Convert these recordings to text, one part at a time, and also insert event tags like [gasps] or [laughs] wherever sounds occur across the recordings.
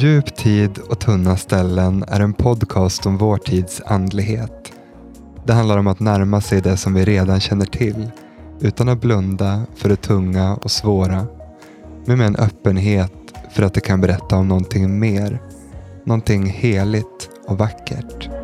Djup tid och tunna ställen är en podcast om vår tids andlighet. Det handlar om att närma sig det som vi redan känner till utan att blunda för det tunga och svåra. Men med en öppenhet för att det kan berätta om någonting mer. Någonting heligt och vackert.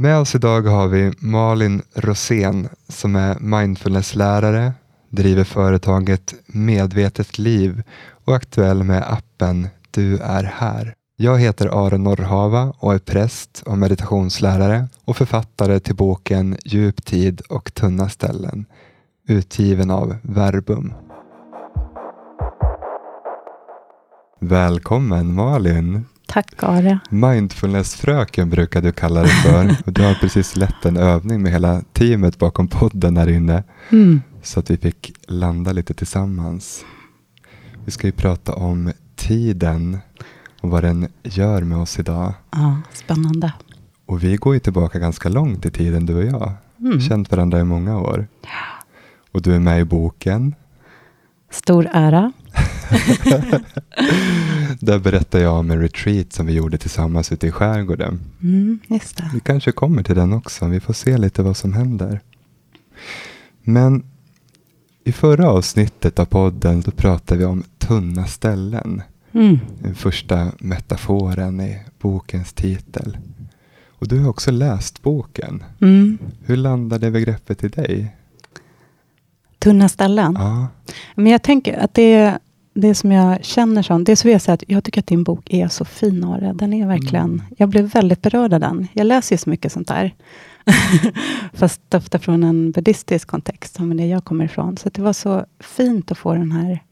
Med oss idag har vi Malin Rosén som är mindfulnesslärare, driver företaget Medvetet liv och aktuell med appen Du är här. Jag heter Aron Norrhava och är präst och meditationslärare och författare till boken Djup tid och tunna ställen utgiven av Verbum. Välkommen Malin! Tack Aria. Mindfulnessfröken brukar du kalla det för. [laughs] Och du har precis lett en övning med hela teamet bakom podden här inne. Mm. Så att vi fick landa lite tillsammans. Vi ska ju prata om tiden och vad den gör med oss idag. Ja, Spännande. Och vi går ju tillbaka ganska långt i tiden du och jag. Mm. Känt varandra i många år. Ja. Och du är med i boken. Stor ära. [laughs] [laughs] [laughs] Där berättar jag om en retreat som vi gjorde tillsammans ute i skärgården. Mm. Vi kanske kommer till den också. Vi får se lite vad som händer. Men i förra avsnittet av podden så pratade vi om tunna ställen. Mm. Den första metaforen i bokens titel. Och du har också läst boken. Mm. Hur landade begreppet i dig? Tunna ställen? Ja. Men jag tänker att det det som jag känner som, det vill jag säga att jag tycker att din bok är så fin, Are. Den är verkligen, mm. jag blev väldigt berörd av den. Jag läser ju så mycket sånt där. [laughs] Fast ofta från en buddhistisk kontext, som det jag kommer ifrån. Så det var så fint att få den här,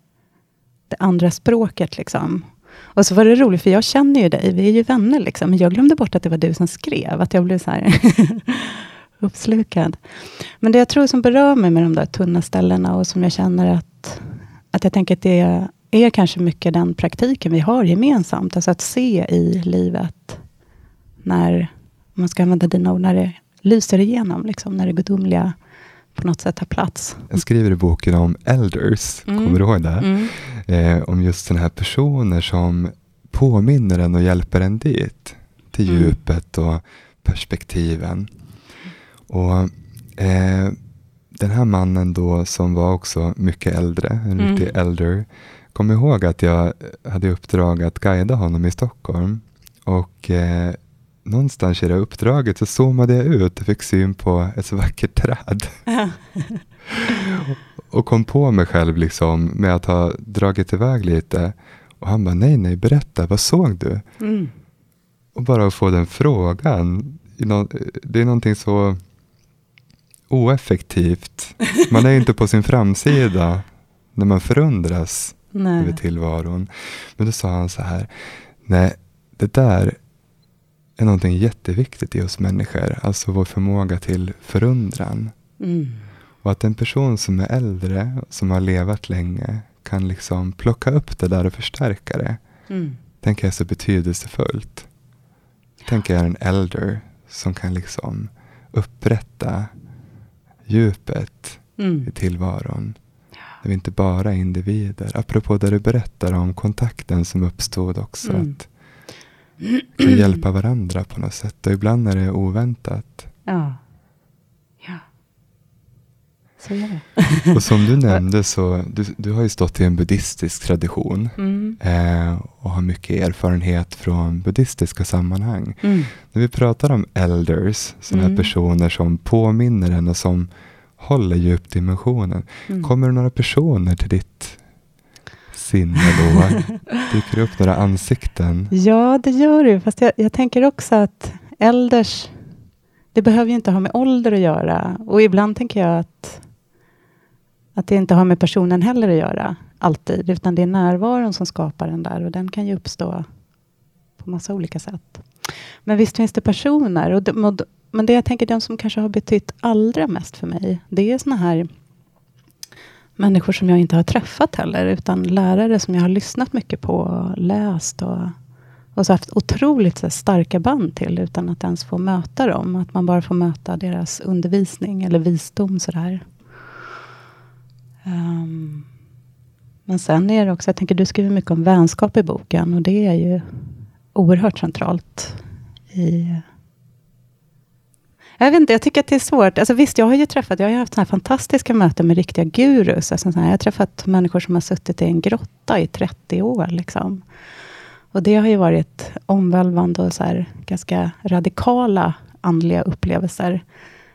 det andra språket. liksom. Och så var det roligt, för jag känner ju dig, vi är ju vänner. Liksom. Men jag glömde bort att det var du som skrev, att jag blev så här [laughs] uppslukad. Men det jag tror som berör mig med de där tunna ställena och som jag känner att att jag tänker att det är kanske mycket den praktiken vi har gemensamt. Alltså att se i livet när, om man ska använda dina ord, när det lyser igenom. Liksom, när det gudomliga på något sätt har plats. Jag skriver i boken om elders, mm. kommer du ihåg det? Mm. Eh, om just sådana här personer som påminner en och hjälper en dit. Till mm. djupet och perspektiven. Och eh, den här mannen då som var också mycket äldre, en mm. riktig elder, kom ihåg att jag hade uppdrag att guida honom i Stockholm. Och eh, någonstans i det uppdraget så zoomade jag ut och fick syn på ett så vackert träd. [laughs] och kom på mig själv liksom med att ha dragit iväg lite. Och han bara, nej, nej, berätta, vad såg du? Mm. Och bara att få den frågan, det är någonting så oeffektivt. Man är inte på sin framsida när man förundras nej. över tillvaron. Men då sa han så här, nej, det där är någonting jätteviktigt i oss människor. Alltså vår förmåga till förundran. Mm. Och att en person som är äldre, som har levat länge, kan liksom plocka upp det där och förstärka det. Mm. tänker jag är så betydelsefullt. Tänker jag är en elder som kan liksom upprätta djupet mm. i tillvaron. När vi inte bara är individer. Apropå det du berättar om kontakten som uppstod också. Mm. Att kan hjälpa varandra på något sätt. Och ibland är det oväntat. Ja. Så är det. [laughs] och som du [laughs] nämnde så, du, du har ju stått i en buddhistisk tradition. Mm. Eh, och har mycket erfarenhet från buddhistiska sammanhang. Mm. När vi pratar om elders, sådana mm. här personer som påminner en och som håller djupdimensionen. Mm. Kommer det några personer till ditt sinne då? [laughs] Dyker det upp några ansikten? Ja, det gör det. Fast jag, jag tänker också att elders, det behöver ju inte ha med ålder att göra. Och ibland tänker jag att, att det inte har med personen heller att göra, alltid. Utan det är närvaron som skapar den där och den kan ju uppstå på massa olika sätt. Men visst finns det personer och, de, och men det jag tänker, de som kanske har betytt allra mest för mig, det är såna här människor som jag inte har träffat heller, utan lärare som jag har lyssnat mycket på, och läst och, och så haft otroligt så starka band till utan att ens få möta dem. Att man bara får möta deras undervisning eller visdom sådär. Um, men sen är det också, jag tänker du skriver mycket om vänskap i boken och det är ju oerhört centralt i jag vet inte, jag tycker att det är svårt. Alltså visst, jag har ju träffat, jag har haft såna fantastiska möten med riktiga gurus. Alltså här, jag har träffat människor som har suttit i en grotta i 30 år. Liksom. Och det har ju varit omvälvande och så här, ganska radikala andliga upplevelser.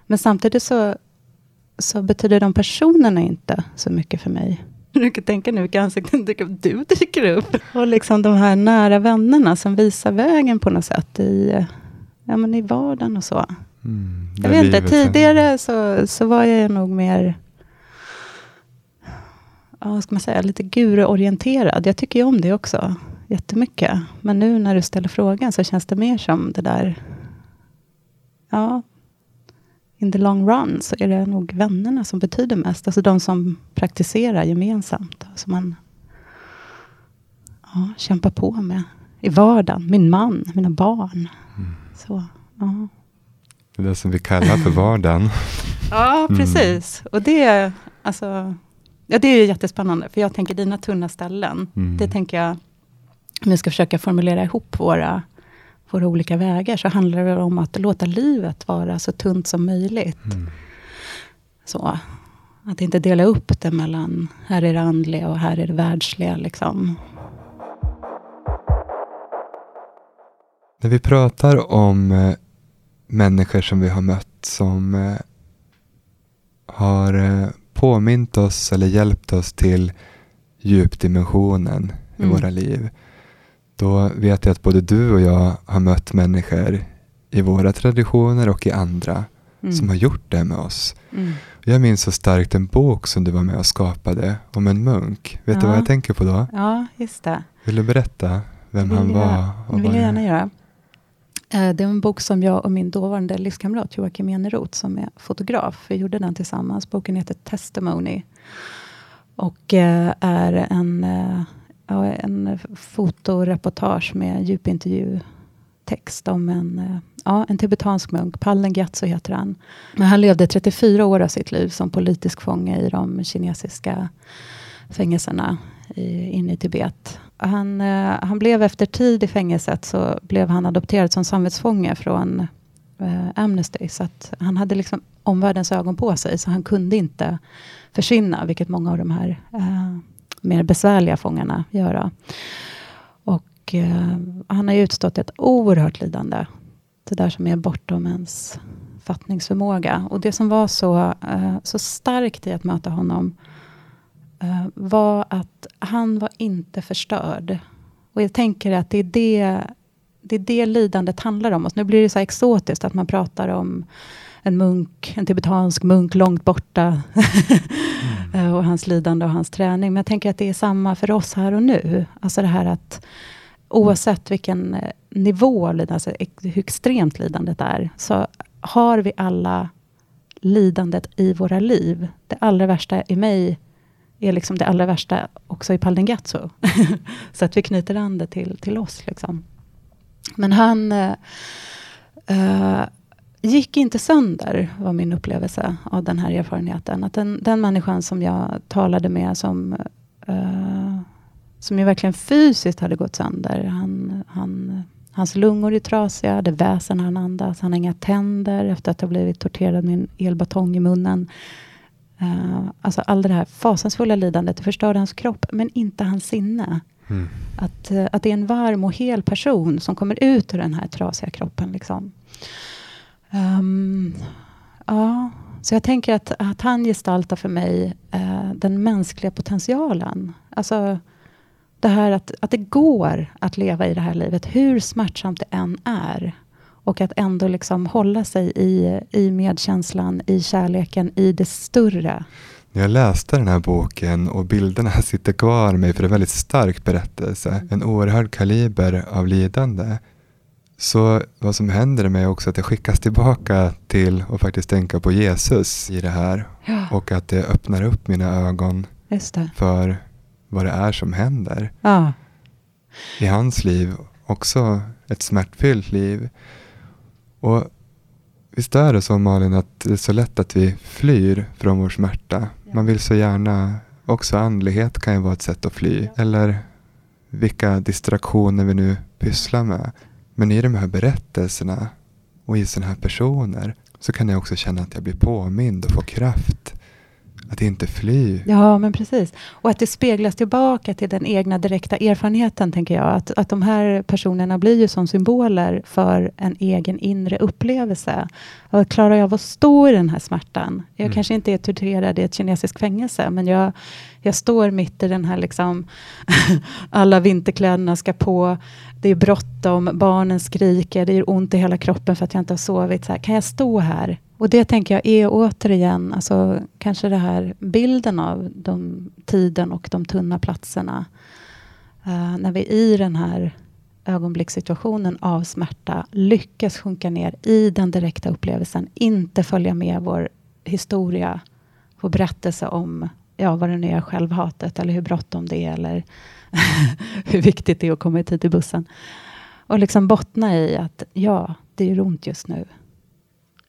Men samtidigt så, så betyder de personerna inte så mycket för mig. [laughs] Du kan tänka nu vilka ansikten du dyker upp. Och liksom de här nära vännerna som visar vägen på något sätt i, ja, men i vardagen och så. Mm, jag vet inte, tidigare så, så var jag nog mer ja, vad ska man säga, lite guruorienterad. Jag tycker ju om det också jättemycket. Men nu när du ställer frågan så känns det mer som det där, ja, in the long run så är det nog vännerna som betyder mest. Alltså de som praktiserar gemensamt. Som man ja, kämpar på med i vardagen. Min man, mina barn. Mm. Så, ja. Det som vi kallar för vardagen. [laughs] ja, precis. Mm. Och det, alltså, ja, det är jättespännande. För jag tänker dina tunna ställen. Mm. Det tänker jag, om vi ska försöka formulera ihop våra, våra olika vägar. Så handlar det om att låta livet vara så tunt som möjligt. Mm. Så. Att inte dela upp det mellan, här är det andliga och här är det världsliga. Liksom. När vi pratar om eh, människor som vi har mött som eh, har eh, påmint oss eller hjälpt oss till djupdimensionen i mm. våra liv. Då vet jag att både du och jag har mött människor i våra traditioner och i andra mm. som har gjort det med oss. Mm. Jag minns så starkt en bok som du var med och skapade om en munk. Vet ja. du vad jag tänker på då? Ja, just det. Vill du berätta vem han var? Det vill jag gärna göra. Eh, det är en bok som jag och min dåvarande livskamrat Joakim Eneroth, som är fotograf, vi gjorde den tillsammans. Boken heter Testimony. Och eh, är en, eh, en fotoreportage med djupintervjutext om en, eh, ja, en tibetansk munk. Pallen Gyatso heter han. Men han levde 34 år av sitt liv som politisk fånge i de kinesiska fängelserna i, inne i Tibet. Han, eh, han blev efter tid i fängelset så blev han adopterad som samvetsfånge från eh, Amnesty. Så att han hade liksom omvärldens ögon på sig, så han kunde inte försvinna, vilket många av de här eh, mer besvärliga fångarna göra. Och eh, han har utstått ett oerhört lidande. Det där som är bortom ens fattningsförmåga. Och det som var så, eh, så starkt i att möta honom eh, var att han var inte förstörd. Och jag tänker att det är det, det, är det lidandet handlar om. Och nu blir det så exotiskt att man pratar om en munk, en tibetansk munk långt borta. mm. [laughs] och hans lidande och hans träning. Men jag tänker att det är samma för oss här och nu. Alltså det här att oavsett vilken eh, nivå, alltså hur extremt lidandet är, så har vi alla lidandet i våra liv. Det allra värsta i mig är liksom det allra värsta också i Paldengatso. [laughs] så att vi knyter an det till, till oss. Liksom. Men han uh, gick inte sönder, var min upplevelse av den här erfarenheten. Att den, den människan som jag talade med som, uh, som ju verkligen fysiskt hade gått sönder. Han, han, hans lungor är trasiga, det väser när han andas. Han har inga tänder efter att ha blivit torterad med en elbatong i munnen. Uh, alltså all det här fasansfulla lidandet förstörde hans kropp, men inte hans sinne. Mm. Att, uh, att det är en varm och hel person som kommer ut ur den här trasiga kroppen. Liksom. Um, ja, så jag tänker att, att han gestaltar för mig uh, den mänskliga potentialen. Alltså det här att, att det går att leva i det här livet, hur smärtsamt det än är. Och att ändå liksom hålla sig i, i medkänslan, i kärleken, i det större. När jag läste den här boken och bilderna sitter kvar mig för det är en väldigt stark berättelse. En oerhörd kaliber av lidande. Så vad som händer med också att jag skickas tillbaka till att faktiskt tänka på Jesus i det här. Ja. Och att det öppnar upp mina ögon för vad det är som händer. Ja. I hans liv också ett smärtfyllt liv. Och visst är det så Malin att det är så lätt att vi flyr från vår smärta. Man vill så gärna, också andlighet kan ju vara ett sätt att fly. Eller vilka distraktioner vi nu pysslar med. Men i de här berättelserna och i sådana här personer så kan jag också känna att jag blir påmind och får kraft att inte fly. Ja, men precis. Och att det speglas tillbaka till den egna direkta erfarenheten, tänker jag. Att, att de här personerna blir ju som symboler för en egen inre upplevelse. Och klarar jag av att stå i den här smärtan? Jag mm. kanske inte är torterad i ett kinesiskt fängelse, men jag, jag står mitt i den här liksom, [laughs] alla vinterkläderna ska på, det är bråttom, barnen skriker, det gör ont i hela kroppen för att jag inte har sovit. Så här, kan jag stå här och det tänker jag är återigen, alltså, kanske det här bilden av de, tiden och de tunna platserna. Uh, när vi i den här ögonblickssituationen av smärta lyckas sjunka ner i den direkta upplevelsen, inte följa med vår historia, vår berättelse om ja, vad det nu är, självhatet eller hur bråttom det är eller [laughs] hur viktigt det är att komma i tid till bussen. Och liksom bottna i att ja, det gör ont just nu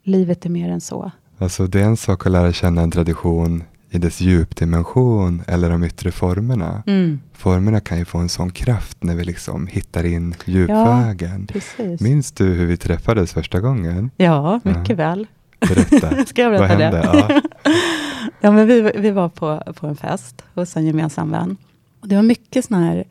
livet är mer än så. Alltså det är en sak att lära känna en tradition i dess djupdimension eller de yttre formerna. Mm. Formerna kan ju få en sån kraft när vi liksom hittar in djupvägen. Ja, Minns du hur vi träffades första gången? Ja, mycket ja. väl. Berätta. [laughs] Ska jag berätta Vad hände? det? Ja. [laughs] ja, men vi, vi var på, på en fest hos en gemensam vän. Och det var mycket sådana här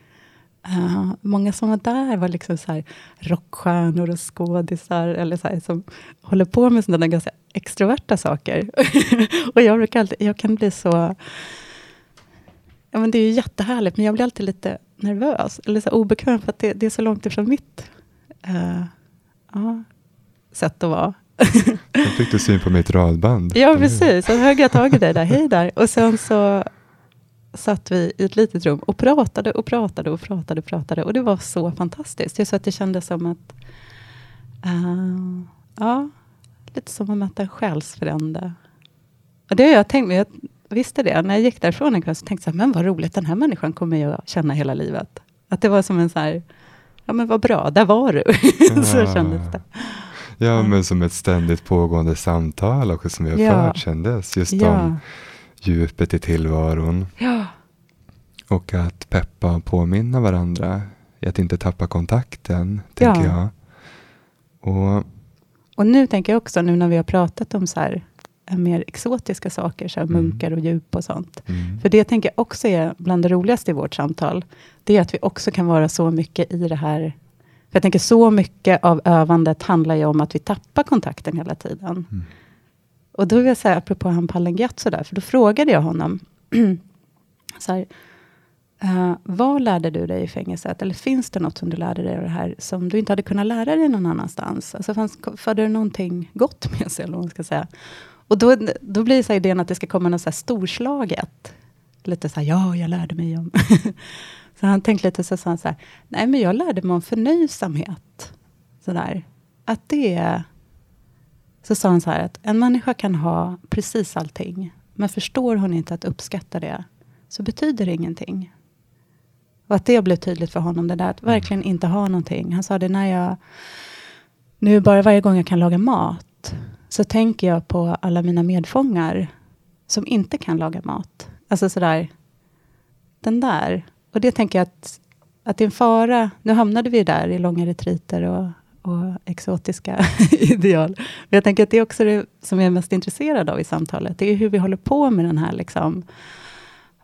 Uh, många som var där var liksom så här rockstjärnor och skådisar, eller så här, som håller på med sådana ganska extroverta saker. [laughs] och jag brukar alltid, jag kan bli så... Ja, men det är ju jättehärligt, men jag blir alltid lite nervös, eller så obekväm, för att det, det är så långt ifrån mitt uh, uh, sätt att vara. Då fick du syn på mitt radband. Ja, precis. Så högg jag tag i dig där. Hej där. Och sen så satt vi i ett litet rum och pratade och pratade och pratade och pratade. Och det var så fantastiskt. Så att det kändes som att... Uh, ja, lite som att möta en själsfrände. Och det har jag tänkt, jag visste det. När jag gick därifrån en kväll så tänkte jag, men vad roligt, den här människan kommer jag känna hela livet. Att det var som en så här, ja men vad bra, där var du. [laughs] så kändes det. Ja, men som ett ständigt pågående samtal också som vi har ja. fört kändes. Just ja. om djupet i tillvaron. Ja. Och att peppa och påminna varandra i att inte tappa kontakten, tänker ja. jag. Och, och nu tänker jag också, nu när vi har pratat om så här, eh, mer exotiska saker, så mm. munkar och djup och sånt. Mm. För det tänker jag också är bland det roligaste i vårt samtal. Det är att vi också kan vara så mycket i det här för jag tänker så mycket av övandet handlar ju om att vi tappar kontakten hela tiden. Mm. Och då vill jag säga, apropå han Pallengiat sådär, för då frågade jag honom, [clears throat] så här, uh, vad lärde du dig i fängelset? Eller finns det något som du lärde dig av det här, som du inte hade kunnat lära dig någon annanstans? Alltså fanns, förde det någonting gott med sig, eller vad man ska säga? Och då, då blir så idén att det ska komma något så här storslaget. Lite så här, ja, jag lärde mig om... [laughs] så han tänkte lite så, så han så här, nej men jag lärde mig om förnöjsamhet. Så där, Att det är så sa han så här att en människa kan ha precis allting, men förstår hon inte att uppskatta det, så betyder det ingenting. Och att det blev tydligt för honom, det där att mm. verkligen inte ha någonting. Han sa det när jag, nu bara varje gång jag kan laga mat, så tänker jag på alla mina medfångar som inte kan laga mat. Alltså sådär, den där. Och det tänker jag att, att det är en fara. Nu hamnade vi där i långa retriter och och exotiska [laughs] ideal. Men jag tänker att det är också det som jag är mest intresserad av i samtalet. Det är hur vi håller på med den här liksom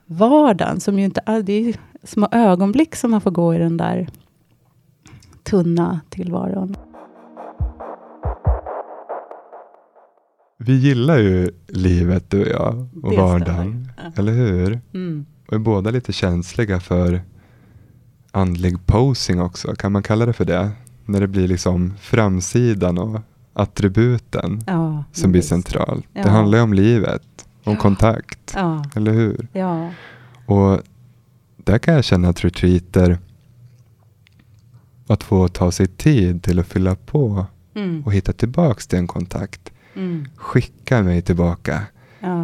vardagen, som ju inte det är små ögonblick som man får gå i den där tunna tillvaron. Vi gillar ju livet du och jag och det vardagen, eller hur? Mm. Och är båda lite känsliga för andlig posing också, kan man kalla det för det? När det blir liksom framsidan och attributen ja, som blir centralt. Ja. Det handlar ju om livet, om ja. kontakt, eller hur? Och där kan jag känna att retreater, att få ta sig tid till att fylla på mm. och hitta tillbaks till en kontakt, mm. skicka mig tillbaka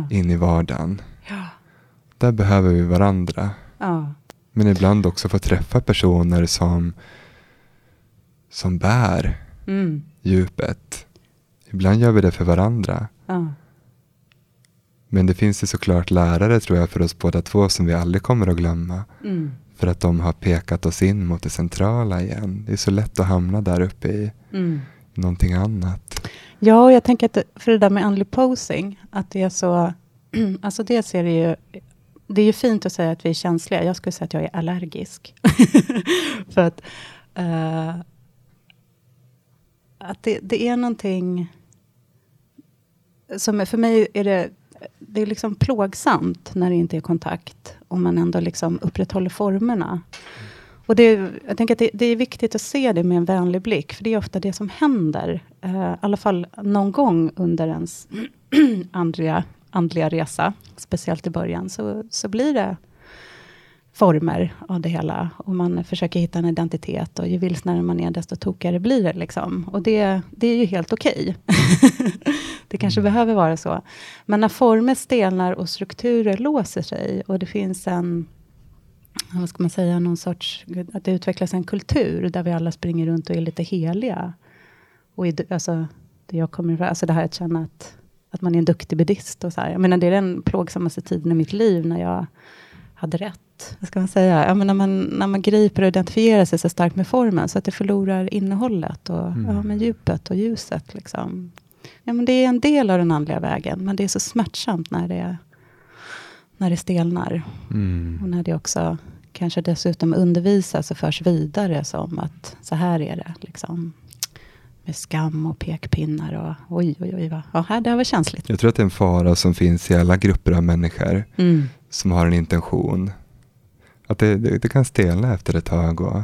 in i vardagen. Där behöver vi varandra. Men ibland också få träffa personer som som bär mm. djupet. Ibland gör vi det för varandra. Ja. Men det finns ju såklart lärare tror jag för oss båda två som vi aldrig kommer att glömma. Mm. För att de har pekat oss in mot det centrala igen. Det är så lätt att hamna där uppe i mm. någonting annat. Ja, och jag tänker att för det där med andlig posing, att det är så... [clears throat] alltså dels är det ju... Det är ju fint att säga att vi är känsliga. Jag skulle säga att jag är allergisk. [laughs] för att... Uh, att det, det, är någonting... Som är, för mig är det, det är liksom plågsamt när det inte är kontakt. Och man ändå liksom upprätthåller formerna. Och det, jag tänker att det, det, är viktigt att se det med en vänlig blick, för det är ofta det som händer. Uh, I alla fall någon gång under ens [clears throat] andliga, andliga resa, speciellt i början, så, så blir det former av det hela. Och man försöker hitta en identitet och ju vilsnare man är, desto tokigare blir det. Liksom. Och det, det är ju helt okej. Okay. [laughs] det kanske mm. behöver vara så. Men när former stelnar och strukturer låser sig och det finns en vad ska man säga, någon sorts, att det utvecklas en kultur där vi alla springer runt och är lite heliga. Och i, alltså, det jag kommer alltså det här att känna att, att man är en duktig buddhist och så här. Jag menar, det är den plågsammaste tiden i mitt liv när jag hade rätt. Vad ska man säga? Ja, men när, man, när man griper och identifierar sig så starkt med formen så att det förlorar innehållet och mm. ja, men djupet och ljuset. Liksom. Ja, men det är en del av den andliga vägen, men det är så smärtsamt när det, när det stelnar. Mm. Och när det också kanske dessutom undervisas och förs vidare som att så här är det. Liksom. Med skam och pekpinnar och oj, oj, oj. Ja, här, det här var känsligt. Jag tror att det är en fara som finns i alla grupper av människor mm. Som har en intention. Att det, det, det, kan stelna efter ett tag och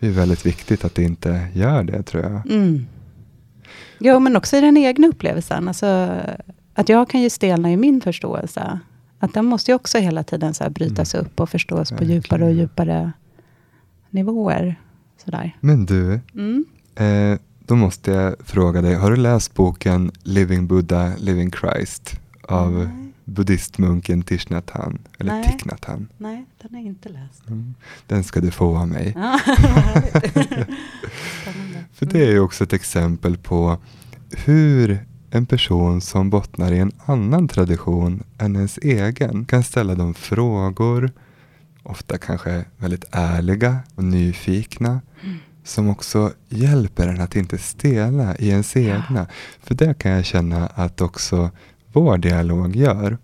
det är väldigt viktigt att det inte gör det tror jag. Mm. Jo, men också i den egna upplevelsen. Alltså, att jag kan ju stelna i min förståelse. Att den måste ju också hela tiden så brytas mm. upp och förstås på djupare och djupare nivåer. Sådär. Men du, mm. eh, då måste jag fråga dig, har du läst boken Living Buddha, Living Christ av Nej. Buddhistmunken Hanh? Eller Nej. Hanh? Nej, den jag inte läst. Mm. Den ska du få av mig. [laughs] Ja, [laughs] För det är ju också ett exempel på hur en person som bottnar i en annan tradition än ens egen kan ställa de frågor, ofta kanske väldigt ärliga och nyfikna, mm. som också hjälper en att inte stela i ens egna. Ja. För det kan jag känna att också vår dialog gör.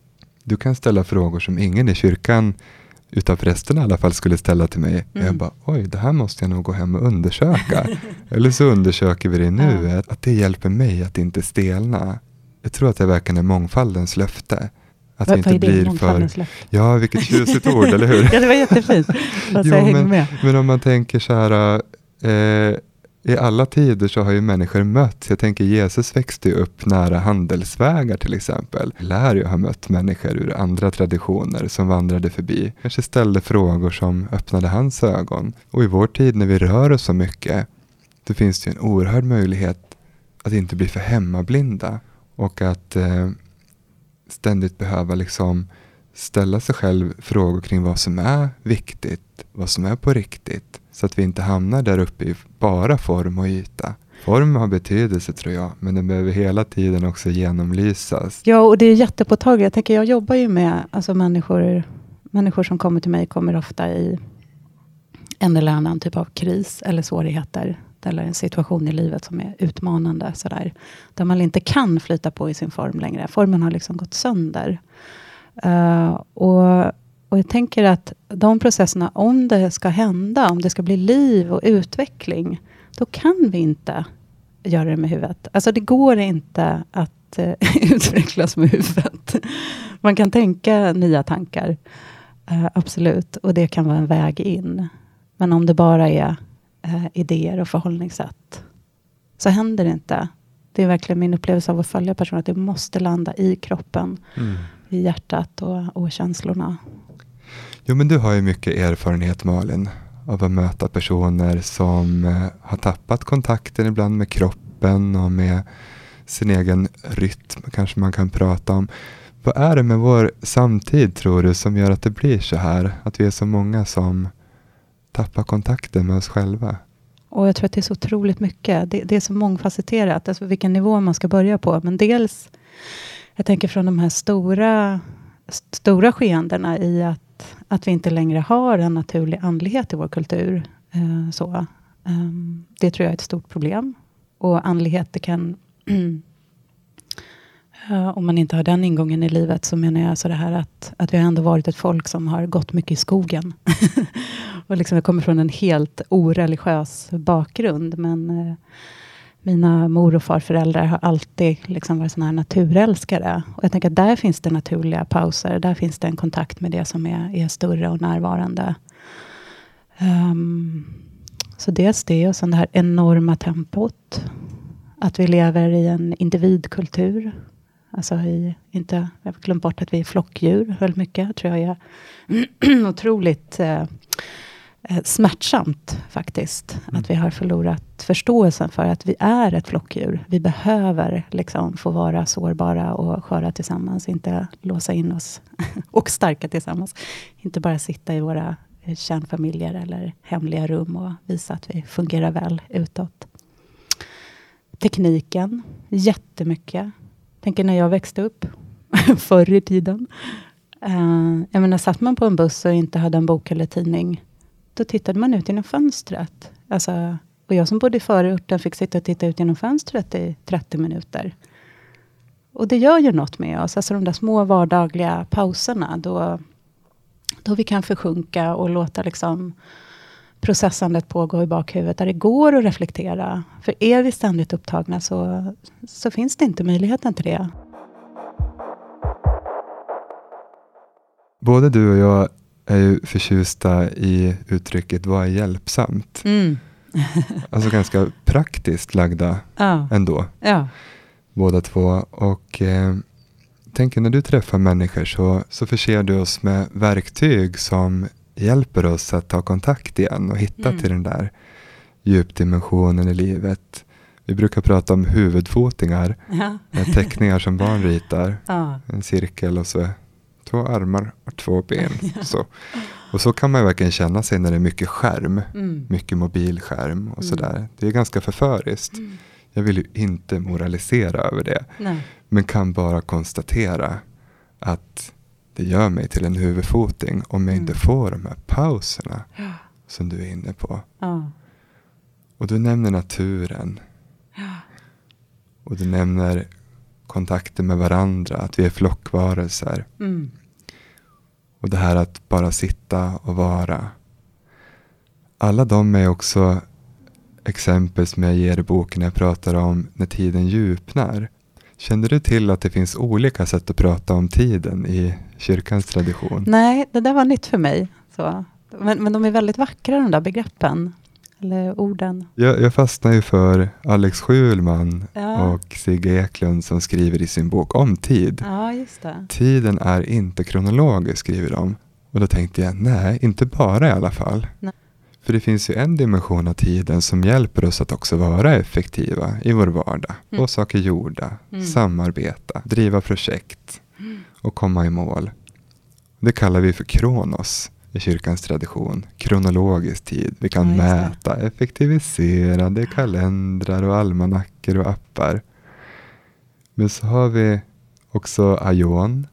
Du kan ställa frågor som ingen i kyrkan utav prästerna i alla fall skulle ställa till mig. Mm. Jag bara, oj, det här måste jag nog gå hem och undersöka. [laughs] Eller så undersöker vi det nu, ja. att det hjälper mig att inte stelna. Jag tror att det verkligen är mångfaldens löfte. Att vad, inte blir för... Löfte? Ja, vilket tjusigt ord, eller hur? [laughs] ja, det var jättefint. jo, men, men, om man tänker så här, eh, i alla tider så har ju människor mötts. Jag tänker Jesus växte ju upp nära handelsvägar till exempel. Lär ju ha mött människor ur andra traditioner som vandrade förbi. Kanske ställde frågor som öppnade hans ögon. Och i vår tid när vi rör oss så mycket, då finns det ju en oerhörd möjlighet att inte bli för hemmablinda. Och att eh, ständigt behöva liksom ställa sig själv frågor kring vad som är viktigt, vad som är på riktigt. Så att vi inte hamnar där uppe i bara form och yta. Form har betydelse tror jag, men den behöver hela tiden också genomlysas. Ja, och det är jättepåtagligt. Jag, tänker, jag jobbar ju med alltså människor, människor som kommer till mig kommer ofta i en eller annan typ av kris eller svårigheter. Eller en situation i livet som är utmanande. Sådär, där man inte kan flyta på i sin form längre. Formen har liksom gått sönder. Uh, och och jag tänker att de processerna, om det ska hända, om det ska bli liv och utveckling, då kan vi inte göra det med huvudet. Alltså det går inte att uh, [laughs] utvecklas med huvudet. Man kan tänka nya tankar, uh, absolut, och det kan vara en väg in. Men om det bara är uh, idéer och förhållningssätt, så händer det inte. Det är verkligen min upplevelse av att följa personer, att det måste landa i kroppen, mm. i hjärtat och, och känslorna. Jo, men du har ju mycket erfarenhet Malin av att möta personer som eh, har tappat kontakten ibland med kroppen och med sin egen rytm kanske man kan prata om. Vad är det med vår samtid tror du som gör att det blir så här? Att vi är så många som tappar kontakten med oss själva? Och jag tror att det är så otroligt mycket. Det, det, är så mångfacetterat, alltså vilken nivå man ska börja på. Men dels, jag tänker från de här stora, stora skeendena i att, att vi inte längre har en naturlig andlighet i vår kultur. Eh, så. Um, det tror jag är ett stort problem. Och andlighet, det kan [clears throat] eh, om man inte har den ingången i livet så menar jag så det här att, att vi har ändå varit ett folk som har gått mycket i skogen. [laughs] och liksom jag kommer från en helt oreligiös bakgrund. Men eh, mina mor och farföräldrar har alltid liksom varit såna här naturälskare. Och jag tänker att där finns det naturliga pauser. Där finns det en kontakt med det som är, är större och närvarande. Um, så dels det och sen det här enorma tempot. Att vi lever i en individkultur Alltså i, inte, jag har glömt bort att vi är flockdjur väldigt mycket. tror jag är [clears throat] otroligt eh, eh, smärtsamt faktiskt. Mm. Att vi har förlorat förståelsen för att vi är ett flockdjur. Vi behöver liksom få vara sårbara och sköra tillsammans. Inte låsa in oss [laughs] och starka tillsammans. Inte bara sitta i våra eh, kärnfamiljer eller hemliga rum och visa att vi fungerar väl utåt. Tekniken, jättemycket tänker när jag växte upp, [laughs] förr i tiden. Uh, jag menar, satt man på en buss och inte hade en bok eller tidning, då tittade man ut genom fönstret. Alltså, och jag som bodde i förorten fick sitta och titta ut genom fönstret i 30 minuter. Och det gör ju något med oss, alltså de där små vardagliga pauserna, då, då vi kan försjunka och låta liksom processandet pågå i bakhuvudet, där det går att reflektera. För är vi ständigt upptagna så, så finns det inte möjligheten till det. Både du och jag är ju förtjusta i uttrycket vad är hjälpsamt? Mm. [laughs] alltså ganska praktiskt lagda ja. ändå. Ja. Båda två. Och eh, tänker när du träffar människor så, så förser du oss med verktyg som hjälper oss att ta kontakt igen och hitta mm. till den där djupdimensionen i livet. Vi brukar prata om huvudfotingar, ja. teckningar som barn ritar. Ja. En cirkel och så två armar och två ben. [laughs] Så. Och så kan man verkligen känna sig när det är mycket skärm, mm. mycket mobilskärm och mm. sådär. Det är ganska förföriskt. Mm. Jag vill ju inte moralisera över det, Nej. men kan bara konstatera att det gör mig till en huvudfoting om jag mm. inte får de här pauserna ja. som du är inne på. Ja. Och du nämner naturen. Ja. Och du nämner kontakten med varandra, att vi är flockvarelser. Mm. Och det här att bara sitta och vara. Alla de är också exempel som jag ger i boken när jag pratar om när tiden djupnar. Kände du till att det finns olika sätt att prata om tiden i kyrkans tradition? Nej, det där var nytt för mig. Så. Men, men de är väldigt vackra de där begreppen. Eller orden. Jag, jag fastnar ju för Alex Schulman ja. och Sigge Eklund som skriver i sin bok om tid. Ja, just det. Tiden är inte kronologisk, skriver de. Och då tänkte jag, nej, inte bara i alla fall. Nej. För det finns ju en dimension av tiden som hjälper oss att också vara effektiva i vår vardag. Mm. Få saker gjorda, mm. samarbeta, driva projekt och komma i mål. Det kallar vi för kronos i kyrkans tradition. Kronologisk tid. Vi kan ja, mäta, effektivisera, det är kalendrar och almanackor och appar. Men så har vi också aion,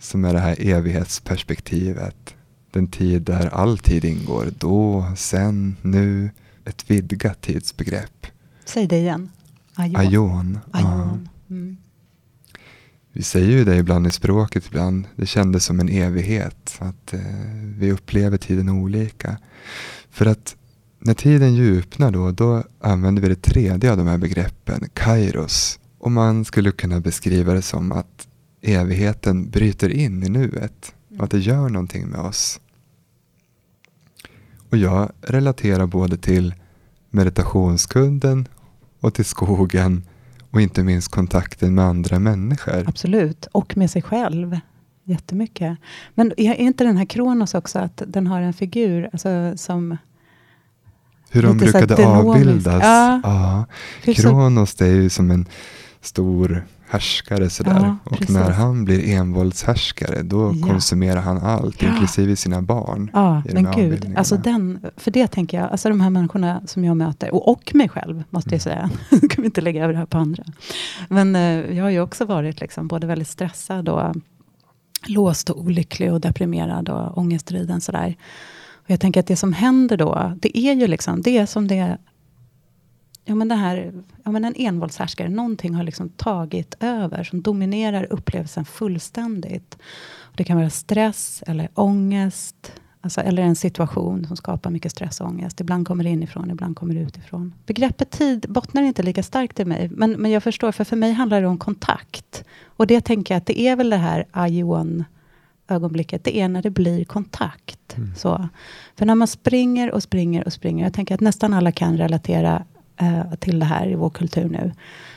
som är det här evighetsperspektivet den tid där all tid ingår. Då, sen, nu. Ett vidgat tidsbegrepp. Säg det igen. Aion. Aion. Aion. Mm. Vi säger ju det ibland i språket ibland. Det kändes som en evighet. Att eh, vi upplever tiden olika. För att när tiden djupnar då, då använder vi det tredje av de här begreppen, kairos. Och man skulle kunna beskriva det som att evigheten bryter in i nuet. Och att det gör någonting med oss. Och jag relaterar både till meditationskunden och till skogen och inte minst kontakten med andra människor. Absolut, och med sig själv. Jättemycket. Men är inte den här Kronos också att den har en figur alltså, som hur de brukade avbildas. Ja. ja. Kronos det är ju som en stor härskare sådär. Ja, och när han blir envåldshärskare då ja. konsumerar han allt, ja. inklusive sina barn. Ja, men gud. Alltså den, för det tänker jag, alltså de här människorna som jag möter, och, och mig själv måste jag mm. säga. [laughs] kan vi inte lägga över det här på andra. Men eh, jag har ju också varit liksom både väldigt stressad och låst och olycklig och deprimerad och ångestriden sådär. Och jag tänker att det som händer då, det är ju liksom, det är som det Ja men, det här, ja men en envåldshärskare, någonting har liksom tagit över som dominerar upplevelsen fullständigt. Det kan vara stress eller ångest. Alltså, eller en situation som skapar mycket stress och ångest. Ibland kommer det inifrån, ibland kommer det utifrån. Begreppet tid bottnar inte lika starkt i mig. Men, men jag förstår, för för mig handlar det om kontakt. Och det tänker jag att det är väl det här ajon ögonblicket, det är när det blir kontakt. Mm. Så. För när man springer och springer och springer, jag tänker att nästan alla kan relatera eh, till det här i vår kultur nu.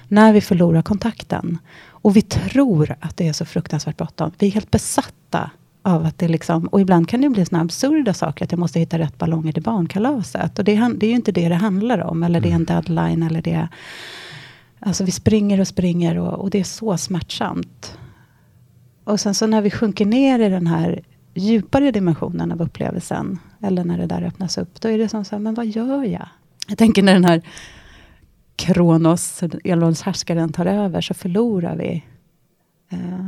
När vi förlorar kontakten. Och vi tror att det är så fruktansvärt bråttom. Vi är helt besatta av att det liksom, och ibland kan det bli såna absurda saker, att jag måste hitta rätt ballonger till barnkalaset. Och det, det är ju inte det det handlar om, eller det är en mm. deadline, eller det Alltså vi springer och springer och, och det är så smärtsamt. Och sen så när vi sjunker ner i den här djupare dimensionen av upplevelsen, eller när det där öppnas upp, då är det som så här, men vad gör jag? Jag tänker när den här Kronos, elvåldshärskaren, tar över, så förlorar vi eh,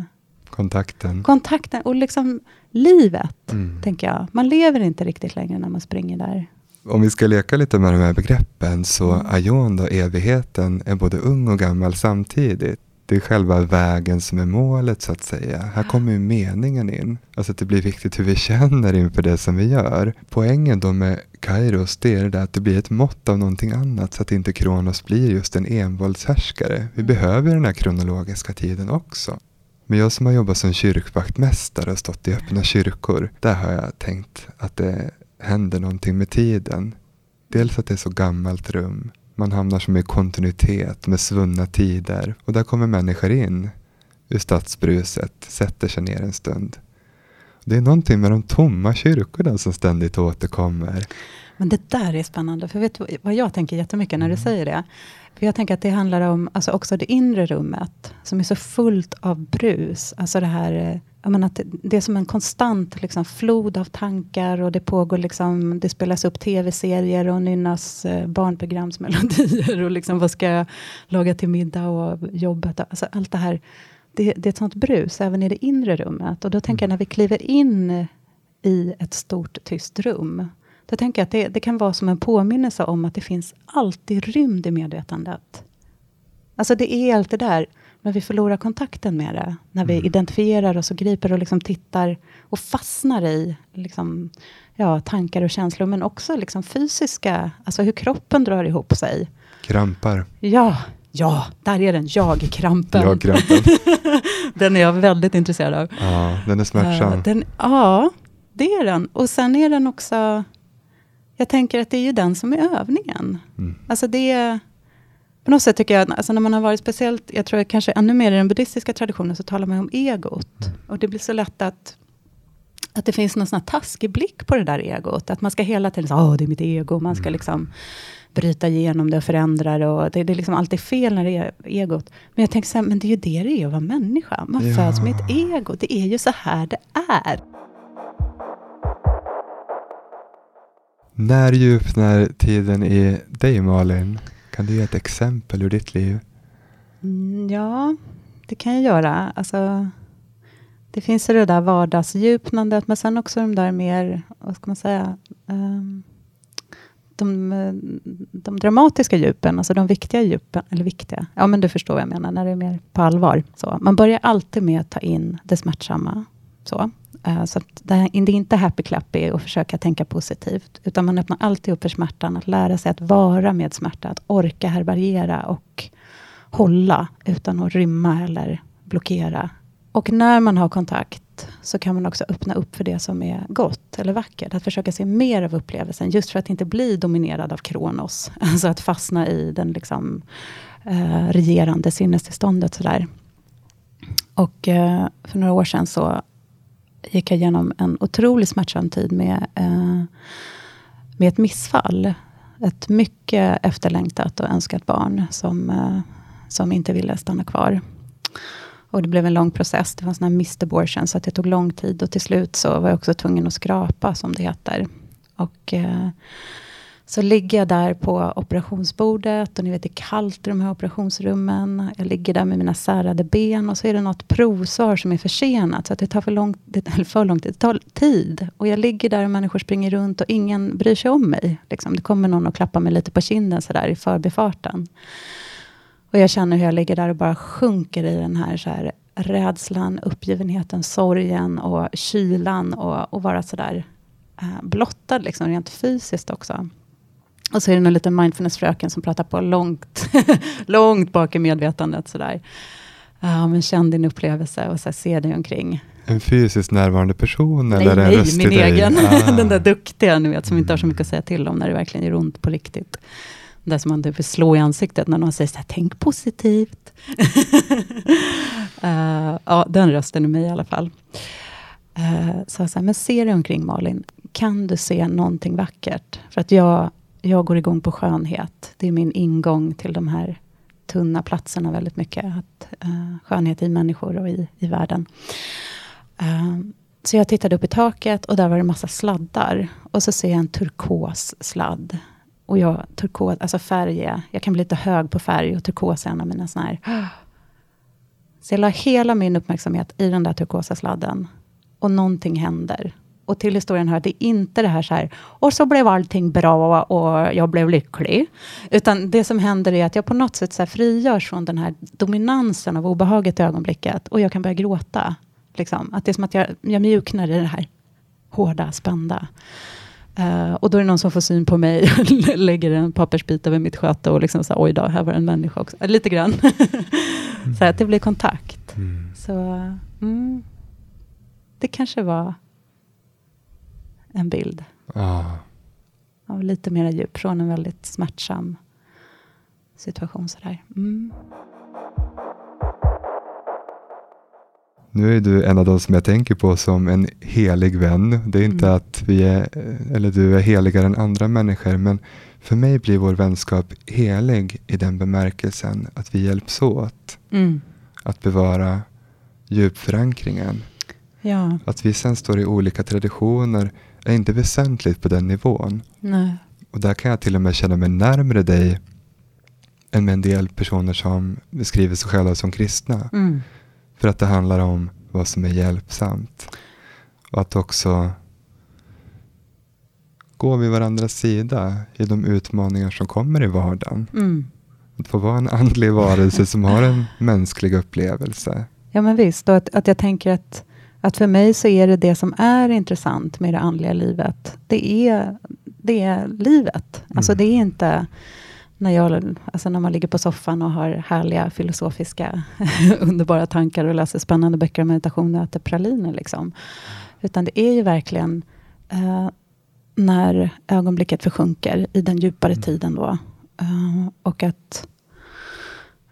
kontakten. Kontakten och liksom livet, mm. tänker jag. Man lever inte riktigt längre när man springer där. Om vi ska leka lite med de här begreppen, så mm. aion, då, evigheten, är både ung och gammal samtidigt. Det är själva vägen som är målet så att säga. Här kommer meningen in. Alltså att det blir viktigt hur vi känner inför det som vi gör. Poängen då med Kairos det är det att det blir ett mått av någonting annat så att inte Kronos blir just en envåldshärskare. Vi behöver den här kronologiska tiden också. Men jag som har jobbat som kyrkvaktmästare och stått i öppna kyrkor, där har jag tänkt att det händer någonting med tiden. Dels att det är så gammalt rum, man hamnar som i kontinuitet med svunna tider. Och där kommer människor in ur stadsbruset, sätter sig ner en stund. Det är någonting med de tomma kyrkorna som ständigt återkommer. Men det där är spännande, för vet du vad jag tänker jättemycket när du mm. säger det? För jag tänker att det handlar om alltså också det inre rummet, som är så fullt av brus. Alltså det här eh, menar, att det är som en konstant liksom, flod av tankar och det pågår liksom, det spelas upp tv-serier och nynnas eh, barnprogramsmelodier och liksom, vad ska jag laga till middag och jobbet. Alltså, allt det här, det, det är ett sånt brus även i det inre rummet. Och då tänker jag när vi kliver in i ett stort tyst rum, då tänker jag att det, det kan vara som en påminnelse om att det finns alltid rymd i medvetandet. Alltså det är allt det där men vi förlorar kontakten med det. När vi mm. identifierar oss och griper och liksom tittar och fastnar i liksom, ja, tankar och känslor. Men också liksom fysiska, alltså hur kroppen drar ihop sig. Krampar. Ja, ja, där är den. Jag-krampen. Jag-krampen. [laughs] den är jag väldigt intresserad av. Ja, den är smärtsam. Uh, den, ja, det är den. Och sen är den också... Jag tänker att det är ju den som är övningen. Mm. Alltså det är på något sätt tycker jag, alltså när man har varit speciellt, jag tror kanske ännu mer i den buddhistiska traditionen, så talar man om egot. Och det blir så lätt att, att det finns någon sån här taskig blick på det där egot. Att man ska hela tiden säga, åh det är mitt ego. Man ska mm. liksom bryta igenom det och förändra det. Och det, det är liksom alltid fel när det är egot. Men jag tänker så här, men det är ju det det är att vara människa. Man ja. föds med ett ego. Det är ju så här det är. När djupnar tiden i dig Malin? Kan du ge ett exempel ur ditt liv? Mm, ja, det kan jag göra. Alltså, det finns det där vardagsdjupnandet, men sen också de där mer, vad ska man säga, um, de, de, dramatiska djupen, alltså de viktiga djupen, eller viktiga, ja men du förstår vad jag menar, när det är mer på allvar. Så, man börjar alltid med att ta in det smärtsamma. Så. Uh, så det, är inte happy clappy och försöka tänka positivt, utan man öppnar alltid upp för smärtan, att lära sig att vara med smärta, att orka härbärgera och hålla utan att rymma eller blockera. Och när man har kontakt så kan man också öppna upp för det som är gott eller vackert. Att försöka se mer av upplevelsen, just för att inte bli dominerad av Kronos. [laughs] Alltså att fastna i den liksom, eh, regerande sinnestillståndet. Sådär. Och eh, för några år sedan så gick jag igenom en otroligt smärtsam tid med, eh, med ett missfall. Ett mycket efterlängtat och önskat barn som, eh, som inte ville stanna kvar. Och det blev en lång process. Det var en sån här mist abortion, så att det tog lång tid. Och till slut så var jag också tvungen att skrapa, som det heter. Och eh, så ligger jag där på operationsbordet och ni vet det är kallt i de här operationsrummen. Jag ligger där med mina särade ben och så är det något provsvar som är försenat. Så att det tar för lång, eller för lång tid. Det tar tid. Och jag ligger där och människor springer runt och ingen bryr sig om mig. Liksom. Det kommer någon och klappar mig lite på kinden sådär i förbifarten. Och jag känner hur jag ligger där och bara sjunker i den här, så här rädslan, uppgivenheten, sorgen och kylan och, och vara sådär eh, blottad liksom, rent fysiskt också. Och så är det en liten mindfulnessfröken som pratar på långt, [laughs] långt bak i medvetandet. Sådär. Ja, men känn din upplevelse och så se dig omkring. En fysiskt närvarande person? Nej, eller nej, en röst min egen. [laughs] Ah. Den där duktiga, ni vet, som inte har så mycket att säga till om när det verkligen gör ont på riktigt. Det som man typ vill slå i ansiktet när någon säger så här, tänk positivt. uh, [laughs] ja, den rösten är mig i alla fall. Uh, så, så här, men se dig omkring Malin. Kan du se någonting vackert? För att jag jag går igång på skönhet. Det är min ingång till de här tunna platserna väldigt mycket. Att, uh, skönhet i människor och i, i världen. Uh, så jag tittade upp i taket och där var det massa sladdar. Och så ser jag en turkos sladd. Och jag, turkos, alltså färg, jag kan bli lite hög på färg och turkos är en av mina såna här. [gasps] Så jag la hela min uppmärksamhet i den där turkosa sladden. Och någonting händer. Och till historien hör att det är inte det här så här, och så blev allting bra och jag blev lycklig. Utan det som händer är att jag på något sätt så här frigörs från den här dominansen av obehaget i ögonblicket. Och jag kan börja gråta. Liksom. Att det är som att jag, jag mjuknar i det här hårda, spända. Uh, och då är det någon som får syn på mig och [laughs] lägger en pappersbit över mitt sköte och liksom så här, oj då, här var en människa också. Lite grann. [laughs] Så att det blir kontakt. Mm. Så mm, det kanske var en bild. Ah. Av lite mer djup från en väldigt smärtsam situation. Sådär. Mm. Nu är du en av de som jag tänker på som en helig vän. Det är inte mm. att vi är, eller du är heligare än andra människor, men för mig blir vår vänskap helig i den bemärkelsen att vi hjälps åt mm. att bevara djupförankringen. Ja. Att vi sen står i olika traditioner är inte väsentligt på den nivån. Nej. Och där kan jag till och med känna mig närmare dig än med en del personer som beskriver sig själva som kristna. Mm. För att det handlar om vad som är hjälpsamt. Och att också gå vid varandras sida i de utmaningar som kommer i vardagen. Mm. Att få vara en andlig varelse som har en mänsklig upplevelse. Ja men visst, och att, att jag tänker att att för mig så är det det som är intressant med det andliga livet. Det är, det är livet. Mm. Alltså det är inte när, jag, alltså när man ligger på soffan och har härliga filosofiska [laughs] underbara tankar och läser spännande böcker om meditation och äter praliner. Liksom. Utan det är ju verkligen eh, när ögonblicket försjunker i den djupare mm. tiden då. Uh, och att,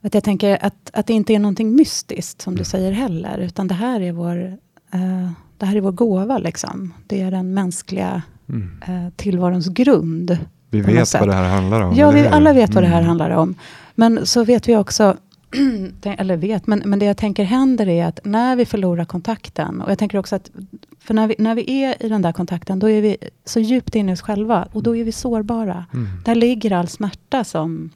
att jag tänker att, att det inte är någonting mystiskt, som du mm. säger heller, utan det här är vår uh, det här är vår gåva. Liksom. Det är den mänskliga mm. uh, tillvarons grund. Vi vet vad det här handlar om. Ja, vi alla vet vad det här mm. handlar om. Men så vet vi också, [clears throat] eller vet, men, men det jag tänker händer är att när vi förlorar kontakten, och jag tänker också att, för när vi, när vi är i den där kontakten, då är vi så djupt inne i oss själva, och då är vi sårbara. Mm. Där ligger all smärta som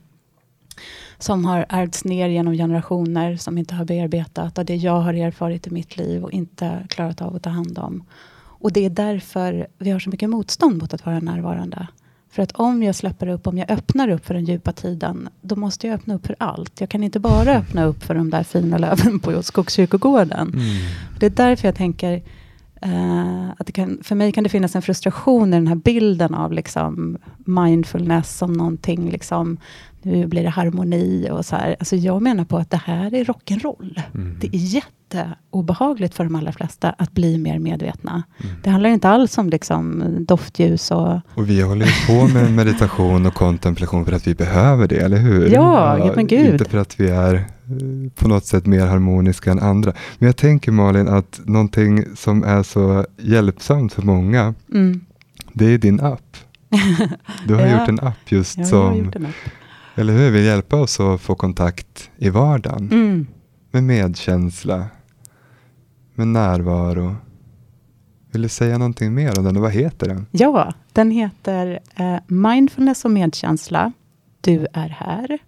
som har ärvts ner genom generationer, som inte har bearbetat, och det jag har erfarit i mitt liv och inte klarat av att ta hand om. Och det är därför vi har så mycket motstånd mot att vara närvarande. För att om jag släpper upp, om jag öppnar upp för den djupa tiden, då måste jag öppna upp för allt. Jag kan inte bara [laughs] öppna upp för de där fina löven på Skogskyrkogården. Mm. Det är därför jag tänker, Uh, att kan, för mig kan det finnas en frustration i den här bilden av liksom mindfulness som någonting liksom, nu blir det harmoni och så här. Alltså jag menar på att det här är rock'n'roll. Mm. Det är jätteobehagligt för de allra flesta att bli mer medvetna. Mm. Det handlar inte alls om liksom doftljus och... Och vi håller ju på med [laughs] meditation och kontemplation för att vi behöver det, eller hur? Ja, ja men gud. Inte för att vi är eh, på något sätt mer harmoniska än andra. Men jag tänker Malin att någonting som är så hjälpsamt för många, mm. det är din app. [laughs] Du har ja. gjort en app just som eller hur? Vill hjälpa oss att få kontakt i vardagen. Mm. med medkänsla, med närvaro. Vill du säga någonting mer om den och vad heter den? Ja, den heter eh, Mindfulness och medkänsla. Du är här.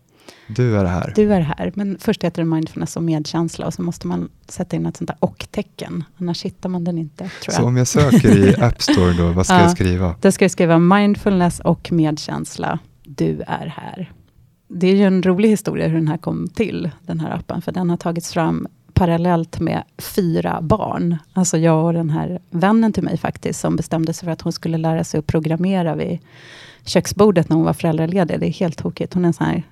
Du är här. Du är här. Men först heter det mindfulness och medkänsla och så måste man sätta in ett sånt där och-tecken. Annars hittar man den inte. Så om jag söker i [laughs] App Store då, vad ska ja, jag skriva? Då ska jag skriva mindfulness och medkänsla. Du är här. Det är ju en rolig historia hur den här kom till, den här appen. För den har tagits fram parallellt med fyra barn. Alltså jag och den här vännen till mig faktiskt, som bestämde sig för att hon skulle lära sig att programmera vid köksbordet när hon var föräldraledig. Det är helt tokigt. Hon är en sån här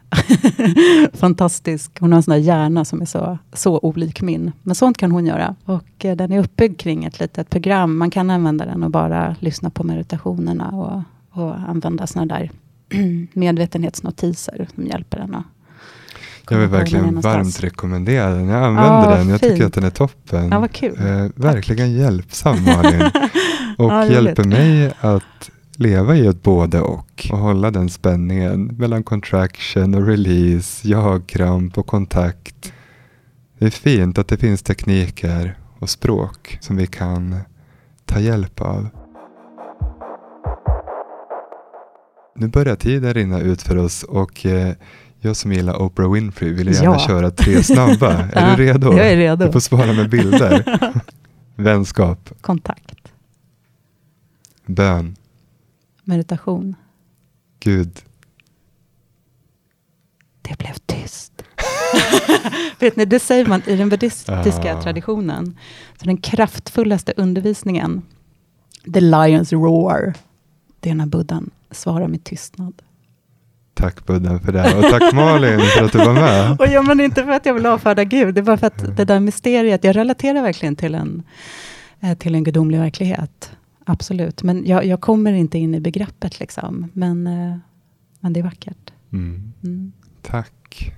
[laughs] fantastisk, hon har en sån där hjärna som är så, så olik min. Men sånt kan hon göra. Och eh, den är uppbyggd kring ett litet program. Man kan använda den och bara lyssna på meditationerna och, och använda såna där [clears throat] medvetenhetsnotiser som hjälper en att jag vill verkligen varmt rekommendera den. Jag använder ah, den. Jag fint. tycker att den är toppen. Ja, eh, verkligen hjälpsam Malin. [laughs] och ja, hjälper mig att leva i ett både och och hålla den spänningen mellan contraction och release, jag-kramp och kontakt. Det är fint att det finns tekniker och språk som vi kan ta hjälp av. Nu börjar tiden rinna ut för oss och eh, jag som gillar Oprah Winfrey vill gärna ja. köra tre snabba. [laughs] Är ja, du redo? Jag är redo. Du får svara med bilder. [laughs] Vänskap. Kontakt. Bön. Meditation. Gud. Det blev tyst. [laughs] Vet ni, det säger man i den buddhistiska ah. traditionen. Så den kraftfullaste undervisningen, the lions roar, det är när buddhan svara med tystnad. Tack Budden för det och tack Malin för att du var med. [laughs] och ja, men inte för att jag vill avfärda Gud, det är bara för att det där mysteriet, jag relaterar verkligen till en, eh, till en gudomlig verklighet. Absolut, men jag, jag kommer inte in i begreppet liksom. Men, eh, men det är vackert. Mm. Mm. Tack.